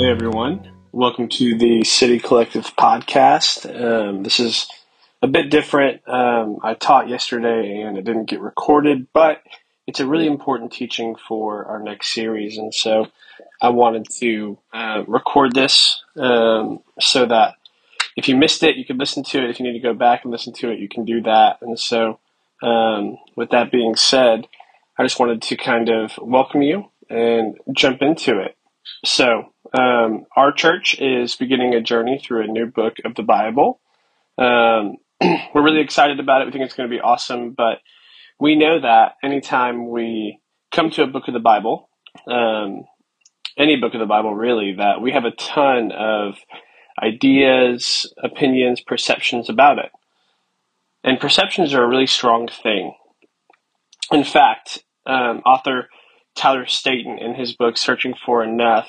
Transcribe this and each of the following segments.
Hey everyone, welcome to the City Collective podcast. Um, this is a bit different. Um, I taught yesterday and it didn't get recorded, but it's a really important teaching for our next series, and so I wanted to uh, record this um, so that if you missed it, you can listen to it. If you need to go back and listen to it, you can do that. And so, um, with that being said, I just wanted to kind of welcome you and jump into it. So, um, our church is beginning a journey through a new book of the Bible. Um, we're really excited about it. We think it's going to be awesome, but we know that anytime we come to a book of the Bible, um, any book of the Bible really, that we have a ton of ideas, opinions, perceptions about it. And perceptions are a really strong thing. In fact, um, author Tyler Staton, in his book Searching for Enough,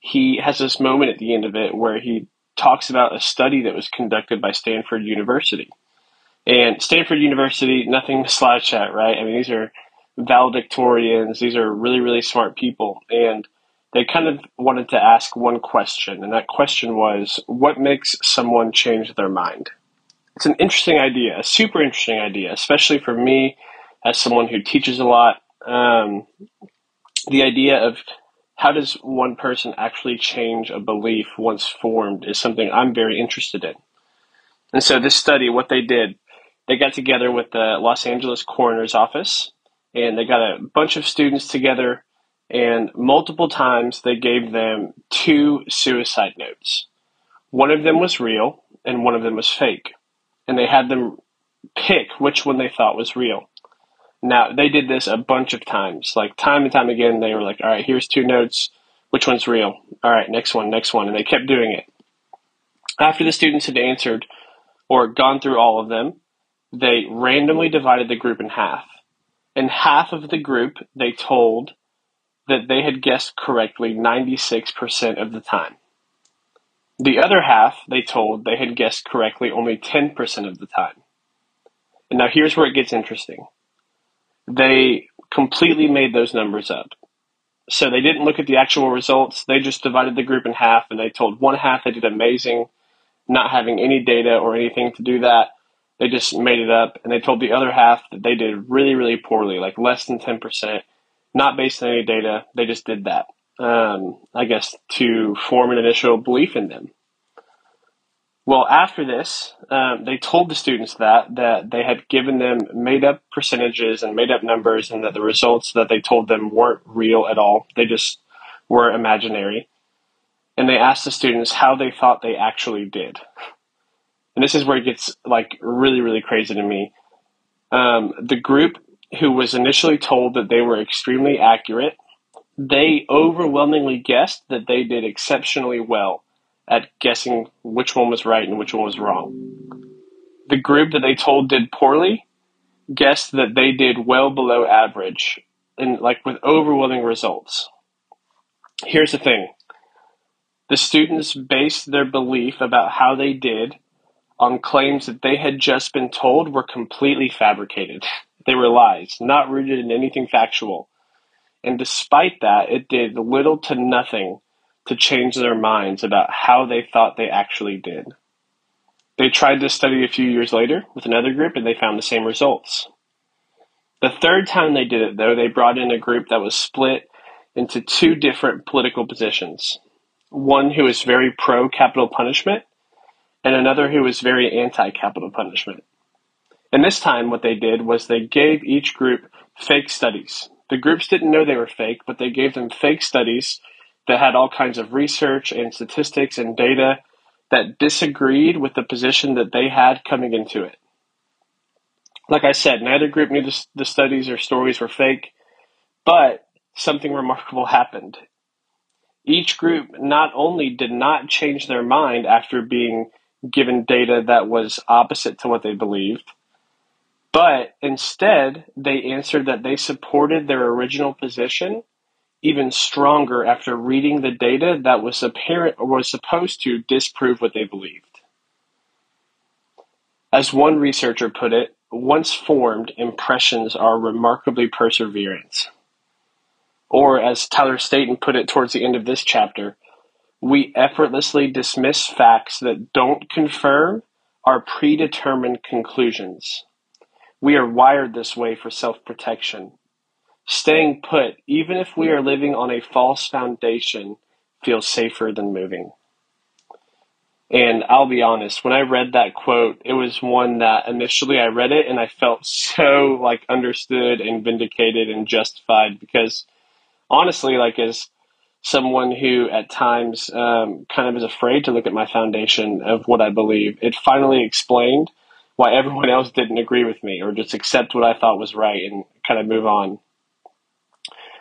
he has this moment at the end of it where he talks about a study that was conducted by Stanford University. And Stanford University, nothing to slouch at, right? I mean, these are valedictorians, these are really, really smart people. And they kind of wanted to ask one question, and that question was what makes someone change their mind? It's an interesting idea, a super interesting idea, especially for me as someone who teaches a lot. Um, the idea of how does one person actually change a belief once formed is something I'm very interested in. And so, this study, what they did, they got together with the Los Angeles coroner's office and they got a bunch of students together and multiple times they gave them two suicide notes. One of them was real and one of them was fake. And they had them pick which one they thought was real. Now, they did this a bunch of times. Like, time and time again, they were like, all right, here's two notes. Which one's real? All right, next one, next one. And they kept doing it. After the students had answered or gone through all of them, they randomly divided the group in half. And half of the group they told that they had guessed correctly 96% of the time. The other half they told they had guessed correctly only 10% of the time. And now here's where it gets interesting. They completely made those numbers up. So they didn't look at the actual results. They just divided the group in half and they told one half they did amazing, not having any data or anything to do that. They just made it up and they told the other half that they did really, really poorly, like less than 10%, not based on any data. They just did that, um, I guess, to form an initial belief in them. Well, after this, um, they told the students that that they had given them made up percentages and made up numbers, and that the results that they told them weren't real at all. They just were imaginary. And they asked the students how they thought they actually did. And this is where it gets like really, really crazy to me. Um, the group who was initially told that they were extremely accurate, they overwhelmingly guessed that they did exceptionally well at guessing which one was right and which one was wrong. The group that they told did poorly guessed that they did well below average and like with overwhelming results. Here's the thing. The students based their belief about how they did on claims that they had just been told were completely fabricated. They were lies, not rooted in anything factual. And despite that, it did little to nothing to change their minds about how they thought they actually did. They tried this study a few years later with another group and they found the same results. The third time they did it, though, they brought in a group that was split into two different political positions one who was very pro capital punishment and another who was very anti capital punishment. And this time, what they did was they gave each group fake studies. The groups didn't know they were fake, but they gave them fake studies that had all kinds of research and statistics and data that disagreed with the position that they had coming into it. Like I said, neither group knew the, the studies or stories were fake, but something remarkable happened. Each group not only did not change their mind after being given data that was opposite to what they believed, but instead they answered that they supported their original position even stronger after reading the data that was apparent or was supposed to disprove what they believed. As one researcher put it, once formed, impressions are remarkably perseverant. Or, as Tyler Staton put it towards the end of this chapter, we effortlessly dismiss facts that don't confirm our predetermined conclusions. We are wired this way for self protection. Staying put, even if we are living on a false foundation, feels safer than moving. And I'll be honest, when I read that quote, it was one that initially I read it and I felt so like understood and vindicated and justified because honestly, like as someone who at times um, kind of is afraid to look at my foundation of what I believe, it finally explained why everyone else didn't agree with me or just accept what I thought was right and kind of move on.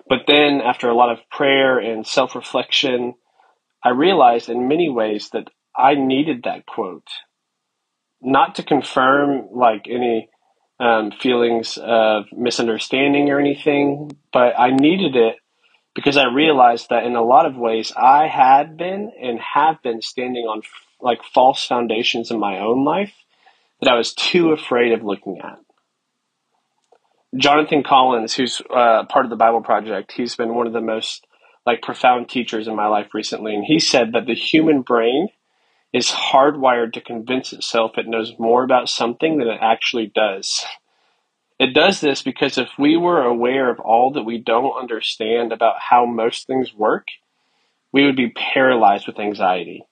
But then, after a lot of prayer and self reflection, I realized in many ways that I needed that quote. Not to confirm like any um, feelings of misunderstanding or anything, but I needed it because I realized that in a lot of ways I had been and have been standing on like false foundations in my own life that I was too afraid of looking at. Jonathan Collins, who's uh, part of the Bible Project, he's been one of the most like profound teachers in my life recently, and he said that the human brain is hardwired to convince itself it knows more about something than it actually does. It does this because if we were aware of all that we don't understand about how most things work, we would be paralyzed with anxiety.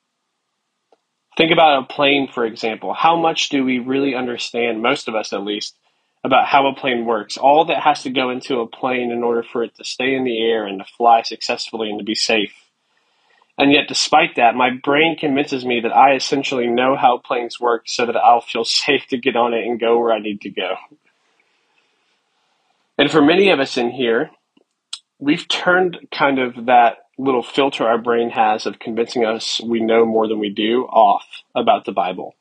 Think about a plane, for example. How much do we really understand, most of us at least, about how a plane works? All that has to go into a plane in order for it to stay in the air and to fly successfully and to be safe. And yet, despite that, my brain convinces me that I essentially know how planes work so that I'll feel safe to get on it and go where I need to go. And for many of us in here, we've turned kind of that little filter our brain has of convincing us we know more than we do off about the Bible.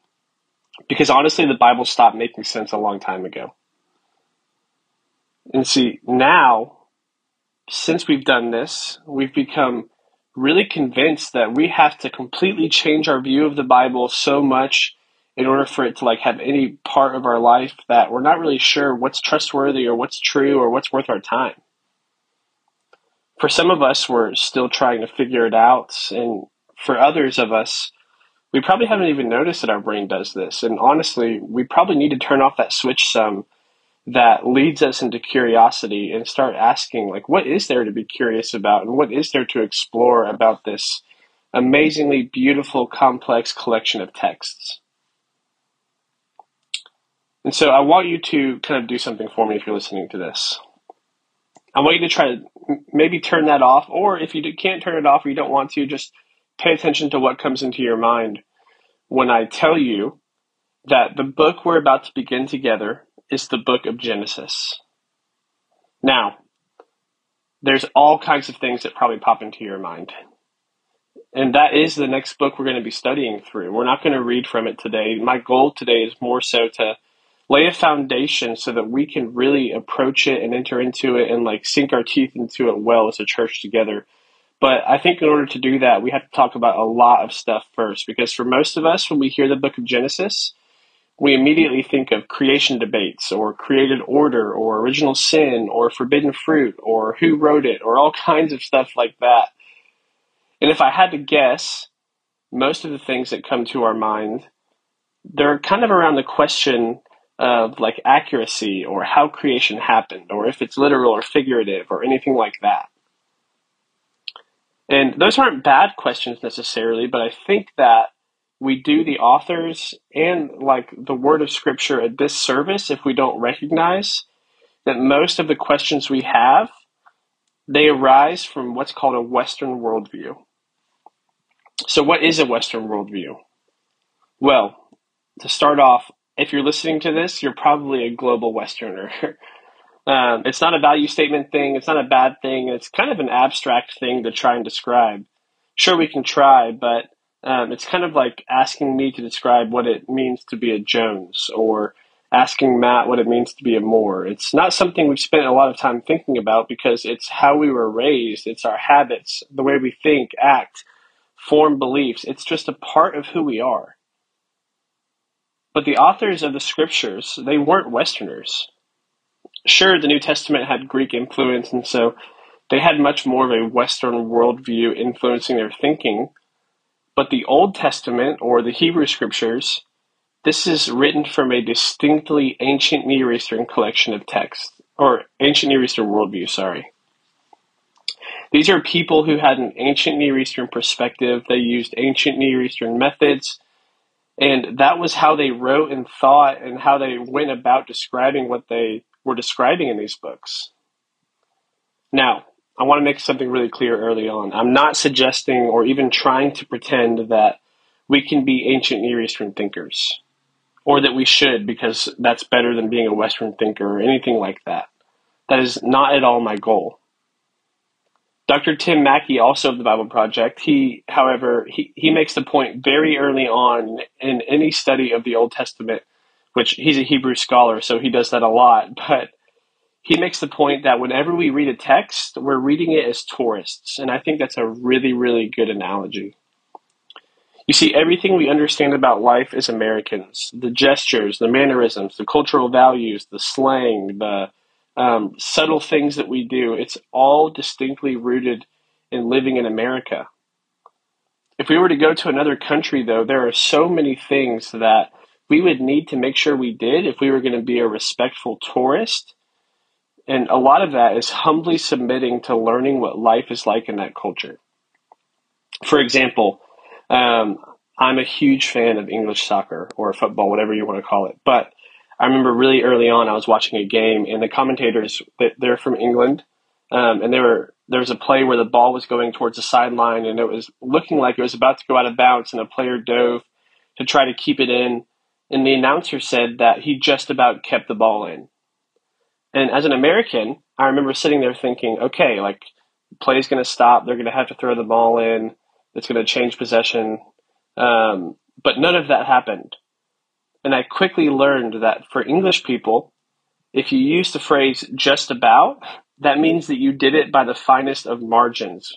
Because honestly, the Bible stopped making sense a long time ago. And see, now, since we've done this, we've become really convinced that we have to completely change our view of the Bible so much in order for it to like have any part of our life that we're not really sure what's trustworthy or what's true or what's worth our time for some of us, we're still trying to figure it out. And for others of us, we probably haven't even noticed that our brain does this. And honestly, we probably need to turn off that switch some that leads us into curiosity and start asking, like, what is there to be curious about? And what is there to explore about this amazingly beautiful, complex collection of texts? And so I want you to kind of do something for me if you're listening to this. I want you to try to maybe turn that off, or if you can't turn it off or you don't want to, just pay attention to what comes into your mind when I tell you that the book we're about to begin together is the book of Genesis. Now, there's all kinds of things that probably pop into your mind. And that is the next book we're going to be studying through. We're not going to read from it today. My goal today is more so to lay a foundation so that we can really approach it and enter into it and like sink our teeth into it well as a church together. But I think in order to do that, we have to talk about a lot of stuff first because for most of us, when we hear the book of Genesis, we immediately think of creation debates or created order or original sin or forbidden fruit or who wrote it or all kinds of stuff like that. And if I had to guess, most of the things that come to our mind, they're kind of around the question of like accuracy or how creation happened or if it's literal or figurative or anything like that. And those aren't bad questions necessarily, but I think that we do the authors and like the word of scripture a disservice if we don't recognize that most of the questions we have they arise from what's called a western worldview so what is a western worldview well to start off if you're listening to this, you're probably a global Westerner. um, it's not a value statement thing. It's not a bad thing. It's kind of an abstract thing to try and describe. Sure, we can try, but um, it's kind of like asking me to describe what it means to be a Jones or asking Matt what it means to be a Moore. It's not something we've spent a lot of time thinking about because it's how we were raised, it's our habits, the way we think, act, form beliefs. It's just a part of who we are. But the authors of the scriptures, they weren't Westerners. Sure, the New Testament had Greek influence, and so they had much more of a Western worldview influencing their thinking. But the Old Testament or the Hebrew Scriptures, this is written from a distinctly ancient Near Eastern collection of texts, or ancient Near Eastern worldview, sorry. These are people who had an ancient Near Eastern perspective. They used ancient Near Eastern methods. And that was how they wrote and thought and how they went about describing what they were describing in these books. Now, I want to make something really clear early on. I'm not suggesting or even trying to pretend that we can be ancient Near Eastern thinkers or that we should because that's better than being a Western thinker or anything like that. That is not at all my goal. Dr. Tim Mackie, also of the Bible Project, he, however, he, he makes the point very early on in any study of the Old Testament, which he's a Hebrew scholar, so he does that a lot, but he makes the point that whenever we read a text, we're reading it as tourists. And I think that's a really, really good analogy. You see, everything we understand about life as Americans the gestures, the mannerisms, the cultural values, the slang, the um, subtle things that we do it's all distinctly rooted in living in America. If we were to go to another country, though, there are so many things that we would need to make sure we did if we were going to be a respectful tourist and a lot of that is humbly submitting to learning what life is like in that culture. For example, um, I'm a huge fan of English soccer or football, whatever you want to call it. But I remember really early on, I was watching a game, and the commentators they're from England, um, and they were there was a play where the ball was going towards the sideline, and it was looking like it was about to go out of bounds, and a player dove to try to keep it in, and the announcer said that he just about kept the ball in. And as an American, I remember sitting there thinking, okay, like play's going to stop. They're going to have to throw the ball in. It's going to change possession. Um, but none of that happened. And I quickly learned that for English people, if you use the phrase just about, that means that you did it by the finest of margins.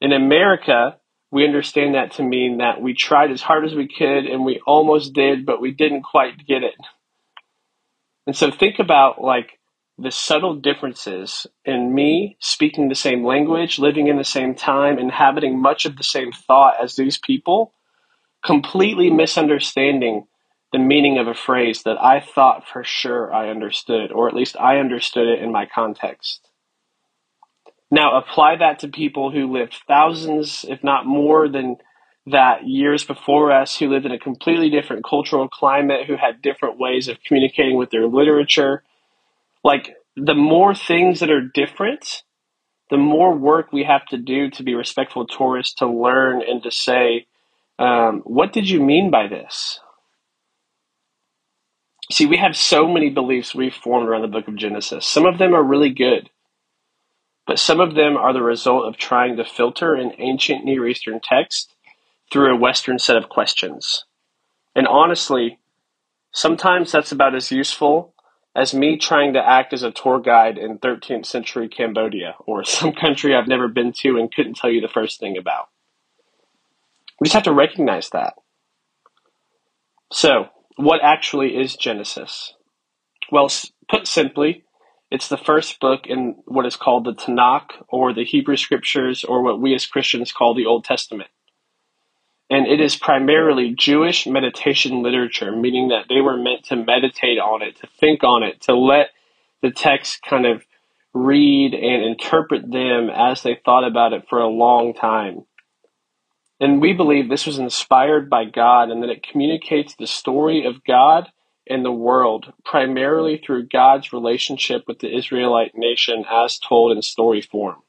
In America, we understand that to mean that we tried as hard as we could and we almost did, but we didn't quite get it. And so think about like the subtle differences in me speaking the same language, living in the same time, inhabiting much of the same thought as these people, completely misunderstanding the meaning of a phrase that I thought for sure I understood, or at least I understood it in my context. Now, apply that to people who lived thousands, if not more than that years before us who lived in a completely different cultural climate, who had different ways of communicating with their literature. Like, the more things that are different, the more work we have to do to be respectful tourists to learn and to say, um, what did you mean by this? See, we have so many beliefs we've formed around the book of Genesis. Some of them are really good, but some of them are the result of trying to filter an ancient Near Eastern text through a Western set of questions. And honestly, sometimes that's about as useful as me trying to act as a tour guide in 13th century Cambodia or some country I've never been to and couldn't tell you the first thing about. We just have to recognize that. So, what actually is Genesis? Well, put simply, it's the first book in what is called the Tanakh or the Hebrew Scriptures or what we as Christians call the Old Testament and it is primarily Jewish meditation literature, meaning that they were meant to meditate on it, to think on it, to let the text kind of read and interpret them as they thought about it for a long time. And we believe this was inspired by God and that it communicates the story of God and the world primarily through God's relationship with the Israelite nation as told in story form.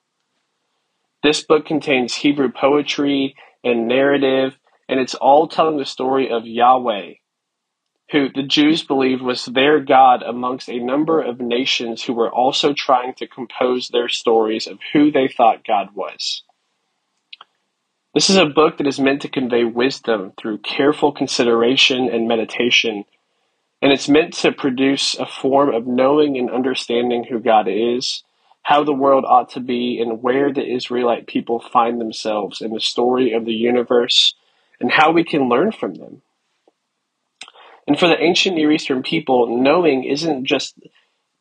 This book contains Hebrew poetry and narrative, and it's all telling the story of Yahweh, who the Jews believed was their God amongst a number of nations who were also trying to compose their stories of who they thought God was. This is a book that is meant to convey wisdom through careful consideration and meditation, and it's meant to produce a form of knowing and understanding who God is how the world ought to be and where the Israelite people find themselves in the story of the universe and how we can learn from them. And for the ancient Near Eastern people, knowing isn't just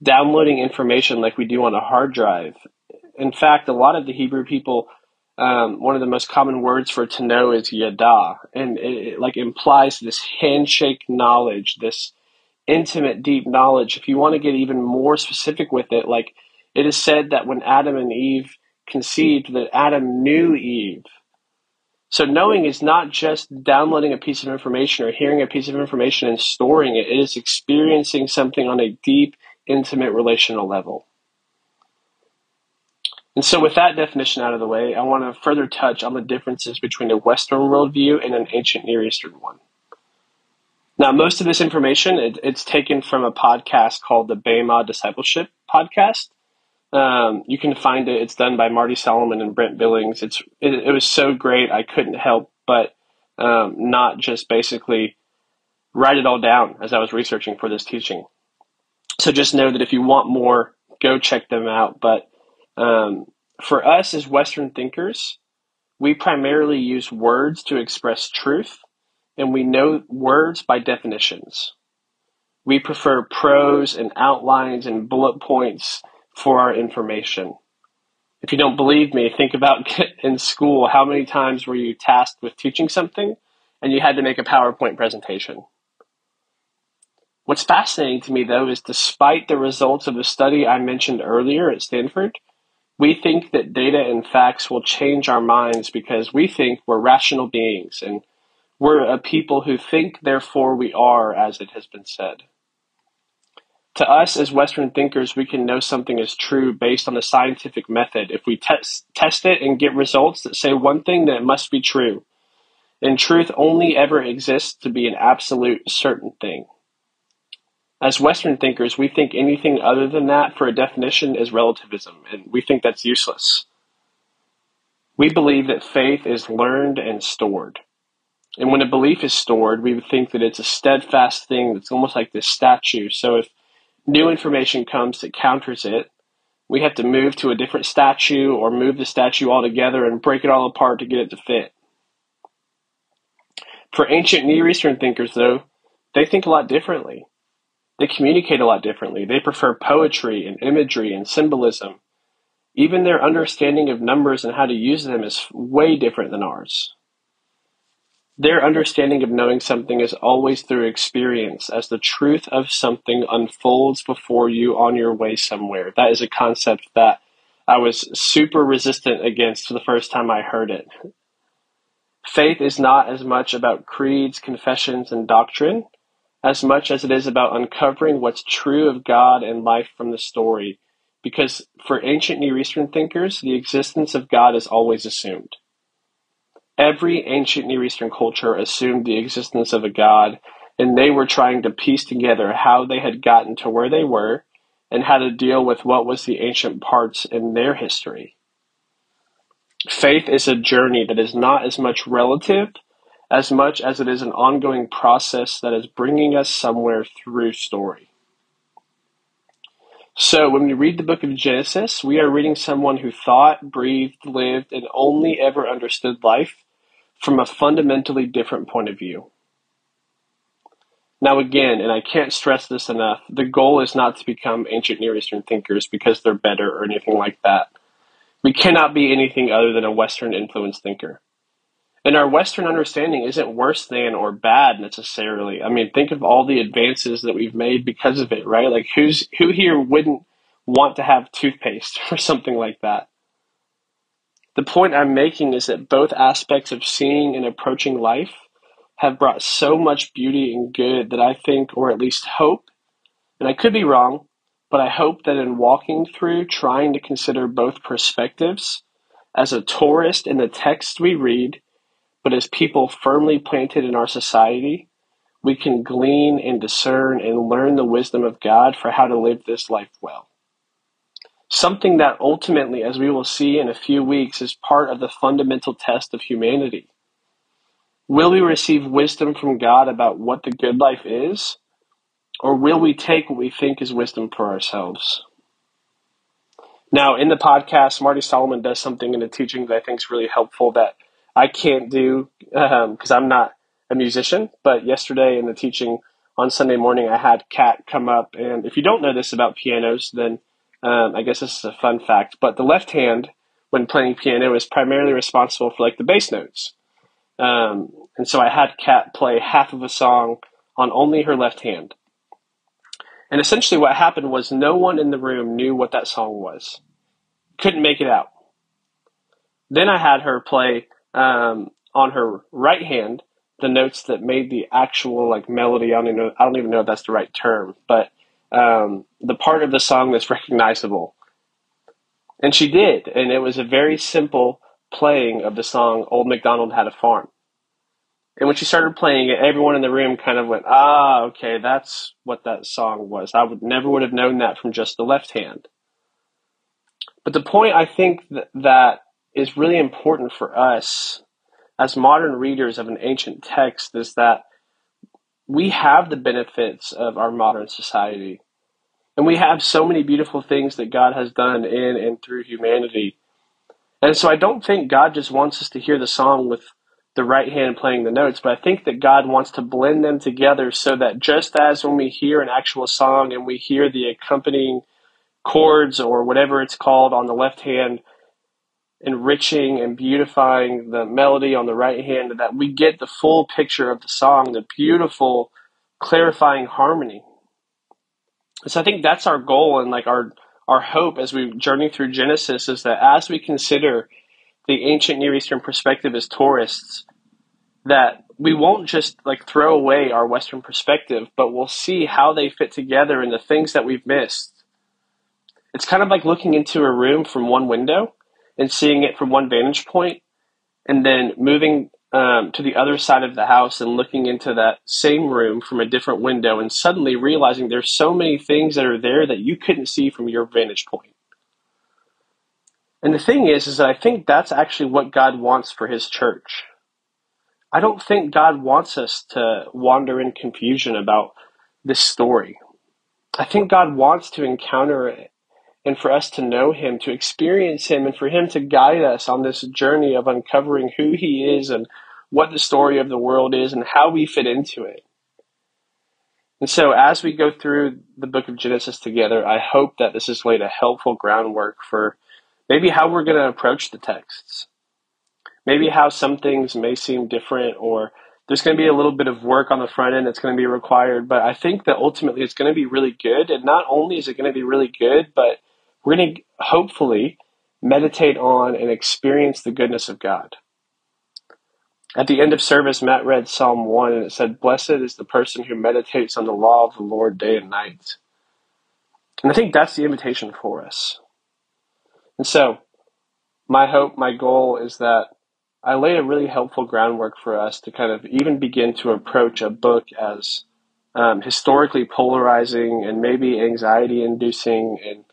downloading information like we do on a hard drive. In fact, a lot of the Hebrew people um, one of the most common words for to know is yada, and it, it like implies this handshake knowledge, this intimate, deep knowledge. If you want to get even more specific with it, like it is said that when Adam and Eve conceived, that Adam knew Eve. So knowing is not just downloading a piece of information or hearing a piece of information and storing it. It is experiencing something on a deep, intimate relational level. And so, with that definition out of the way, I want to further touch on the differences between a Western worldview and an ancient Near Eastern one. Now, most of this information it, it's taken from a podcast called the Bema Discipleship Podcast. Um, you can find it. It's done by Marty Solomon and Brent Billings. It's it, it was so great. I couldn't help but um, not just basically write it all down as I was researching for this teaching. So just know that if you want more, go check them out. But um, for us as Western thinkers, we primarily use words to express truth, and we know words by definitions. We prefer prose and outlines and bullet points for our information. If you don't believe me, think about in school how many times were you tasked with teaching something and you had to make a PowerPoint presentation? What's fascinating to me, though, is despite the results of the study I mentioned earlier at Stanford, we think that data and facts will change our minds because we think we're rational beings and we're a people who think, therefore we are, as it has been said. To us as Western thinkers, we can know something is true based on the scientific method. If we test, test it and get results that say one thing, then it must be true. And truth only ever exists to be an absolute certain thing. As Western thinkers, we think anything other than that for a definition is relativism, and we think that's useless. We believe that faith is learned and stored. And when a belief is stored, we would think that it's a steadfast thing that's almost like this statue. So if new information comes that counters it, we have to move to a different statue or move the statue altogether and break it all apart to get it to fit. For ancient Near Eastern thinkers, though, they think a lot differently. They communicate a lot differently. They prefer poetry and imagery and symbolism. Even their understanding of numbers and how to use them is way different than ours. Their understanding of knowing something is always through experience, as the truth of something unfolds before you on your way somewhere. That is a concept that I was super resistant against the first time I heard it. Faith is not as much about creeds, confessions, and doctrine as much as it is about uncovering what's true of God and life from the story. Because for ancient Near Eastern thinkers, the existence of God is always assumed. Every ancient Near Eastern culture assumed the existence of a God, and they were trying to piece together how they had gotten to where they were and how to deal with what was the ancient parts in their history. Faith is a journey that is not as much relative as much as it is an ongoing process that is bringing us somewhere through story. So, when we read the book of Genesis, we are reading someone who thought, breathed, lived, and only ever understood life from a fundamentally different point of view. Now, again, and I can't stress this enough, the goal is not to become ancient Near Eastern thinkers because they're better or anything like that. We cannot be anything other than a Western influenced thinker. And our Western understanding isn't worse than or bad necessarily. I mean, think of all the advances that we've made because of it, right? Like, who's who here wouldn't want to have toothpaste or something like that? The point I'm making is that both aspects of seeing and approaching life have brought so much beauty and good that I think, or at least hope, and I could be wrong, but I hope that in walking through trying to consider both perspectives, as a tourist in the text we read, but as people firmly planted in our society, we can glean and discern and learn the wisdom of God for how to live this life well. Something that ultimately, as we will see in a few weeks, is part of the fundamental test of humanity. Will we receive wisdom from God about what the good life is? Or will we take what we think is wisdom for ourselves? Now, in the podcast, Marty Solomon does something in the teaching that I think is really helpful that I can't do because um, I'm not a musician. But yesterday in the teaching on Sunday morning, I had Kat come up, and if you don't know this about pianos, then um, I guess this is a fun fact. But the left hand when playing piano is primarily responsible for like the bass notes. Um, and so I had Kat play half of a song on only her left hand. And essentially, what happened was no one in the room knew what that song was. Couldn't make it out. Then I had her play um, on her right hand the notes that made the actual like melody. I don't even know. I don't even know if that's the right term, but um, the part of the song that's recognizable. And she did, and it was a very simple playing of the song "Old MacDonald Had a Farm." And when she started playing it, everyone in the room kind of went, "Ah, okay, that's what that song was." I would never would have known that from just the left hand. But the point I think that, that is really important for us as modern readers of an ancient text is that we have the benefits of our modern society. And we have so many beautiful things that God has done in and through humanity. And so I don't think God just wants us to hear the song with the right hand playing the notes, but I think that God wants to blend them together so that just as when we hear an actual song and we hear the accompanying chords or whatever it's called on the left hand, enriching and beautifying the melody on the right hand, that we get the full picture of the song, the beautiful, clarifying harmony. So I think that's our goal and like our our hope as we journey through Genesis is that as we consider the ancient Near Eastern perspective as tourists, that we won't just like throw away our Western perspective, but we'll see how they fit together and the things that we've missed. It's kind of like looking into a room from one window and seeing it from one vantage point, and then moving um, to the other side of the house and looking into that same room from a different window, and suddenly realizing there's so many things that are there that you couldn't see from your vantage point. And the thing is, is that I think that's actually what God wants for His church. I don't think God wants us to wander in confusion about this story. I think God wants to encounter it and for us to know him, to experience him, and for him to guide us on this journey of uncovering who he is and what the story of the world is and how we fit into it. And so, as we go through the book of Genesis together, I hope that this has laid a helpful groundwork for maybe how we're going to approach the texts. Maybe how some things may seem different or there's going to be a little bit of work on the front end that's going to be required, but I think that ultimately it's going to be really good. And not only is it going to be really good, but we're going to hopefully meditate on and experience the goodness of God. At the end of service, Matt read Psalm 1 and it said, Blessed is the person who meditates on the law of the Lord day and night. And I think that's the invitation for us. And so, my hope, my goal is that I lay a really helpful groundwork for us to kind of even begin to approach a book as um, historically polarizing and maybe anxiety inducing and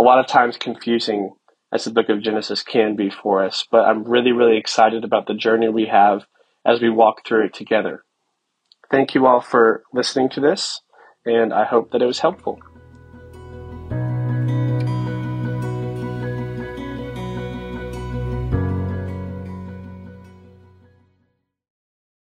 a lot of times confusing as the book of Genesis can be for us, but I'm really, really excited about the journey we have as we walk through it together. Thank you all for listening to this, and I hope that it was helpful.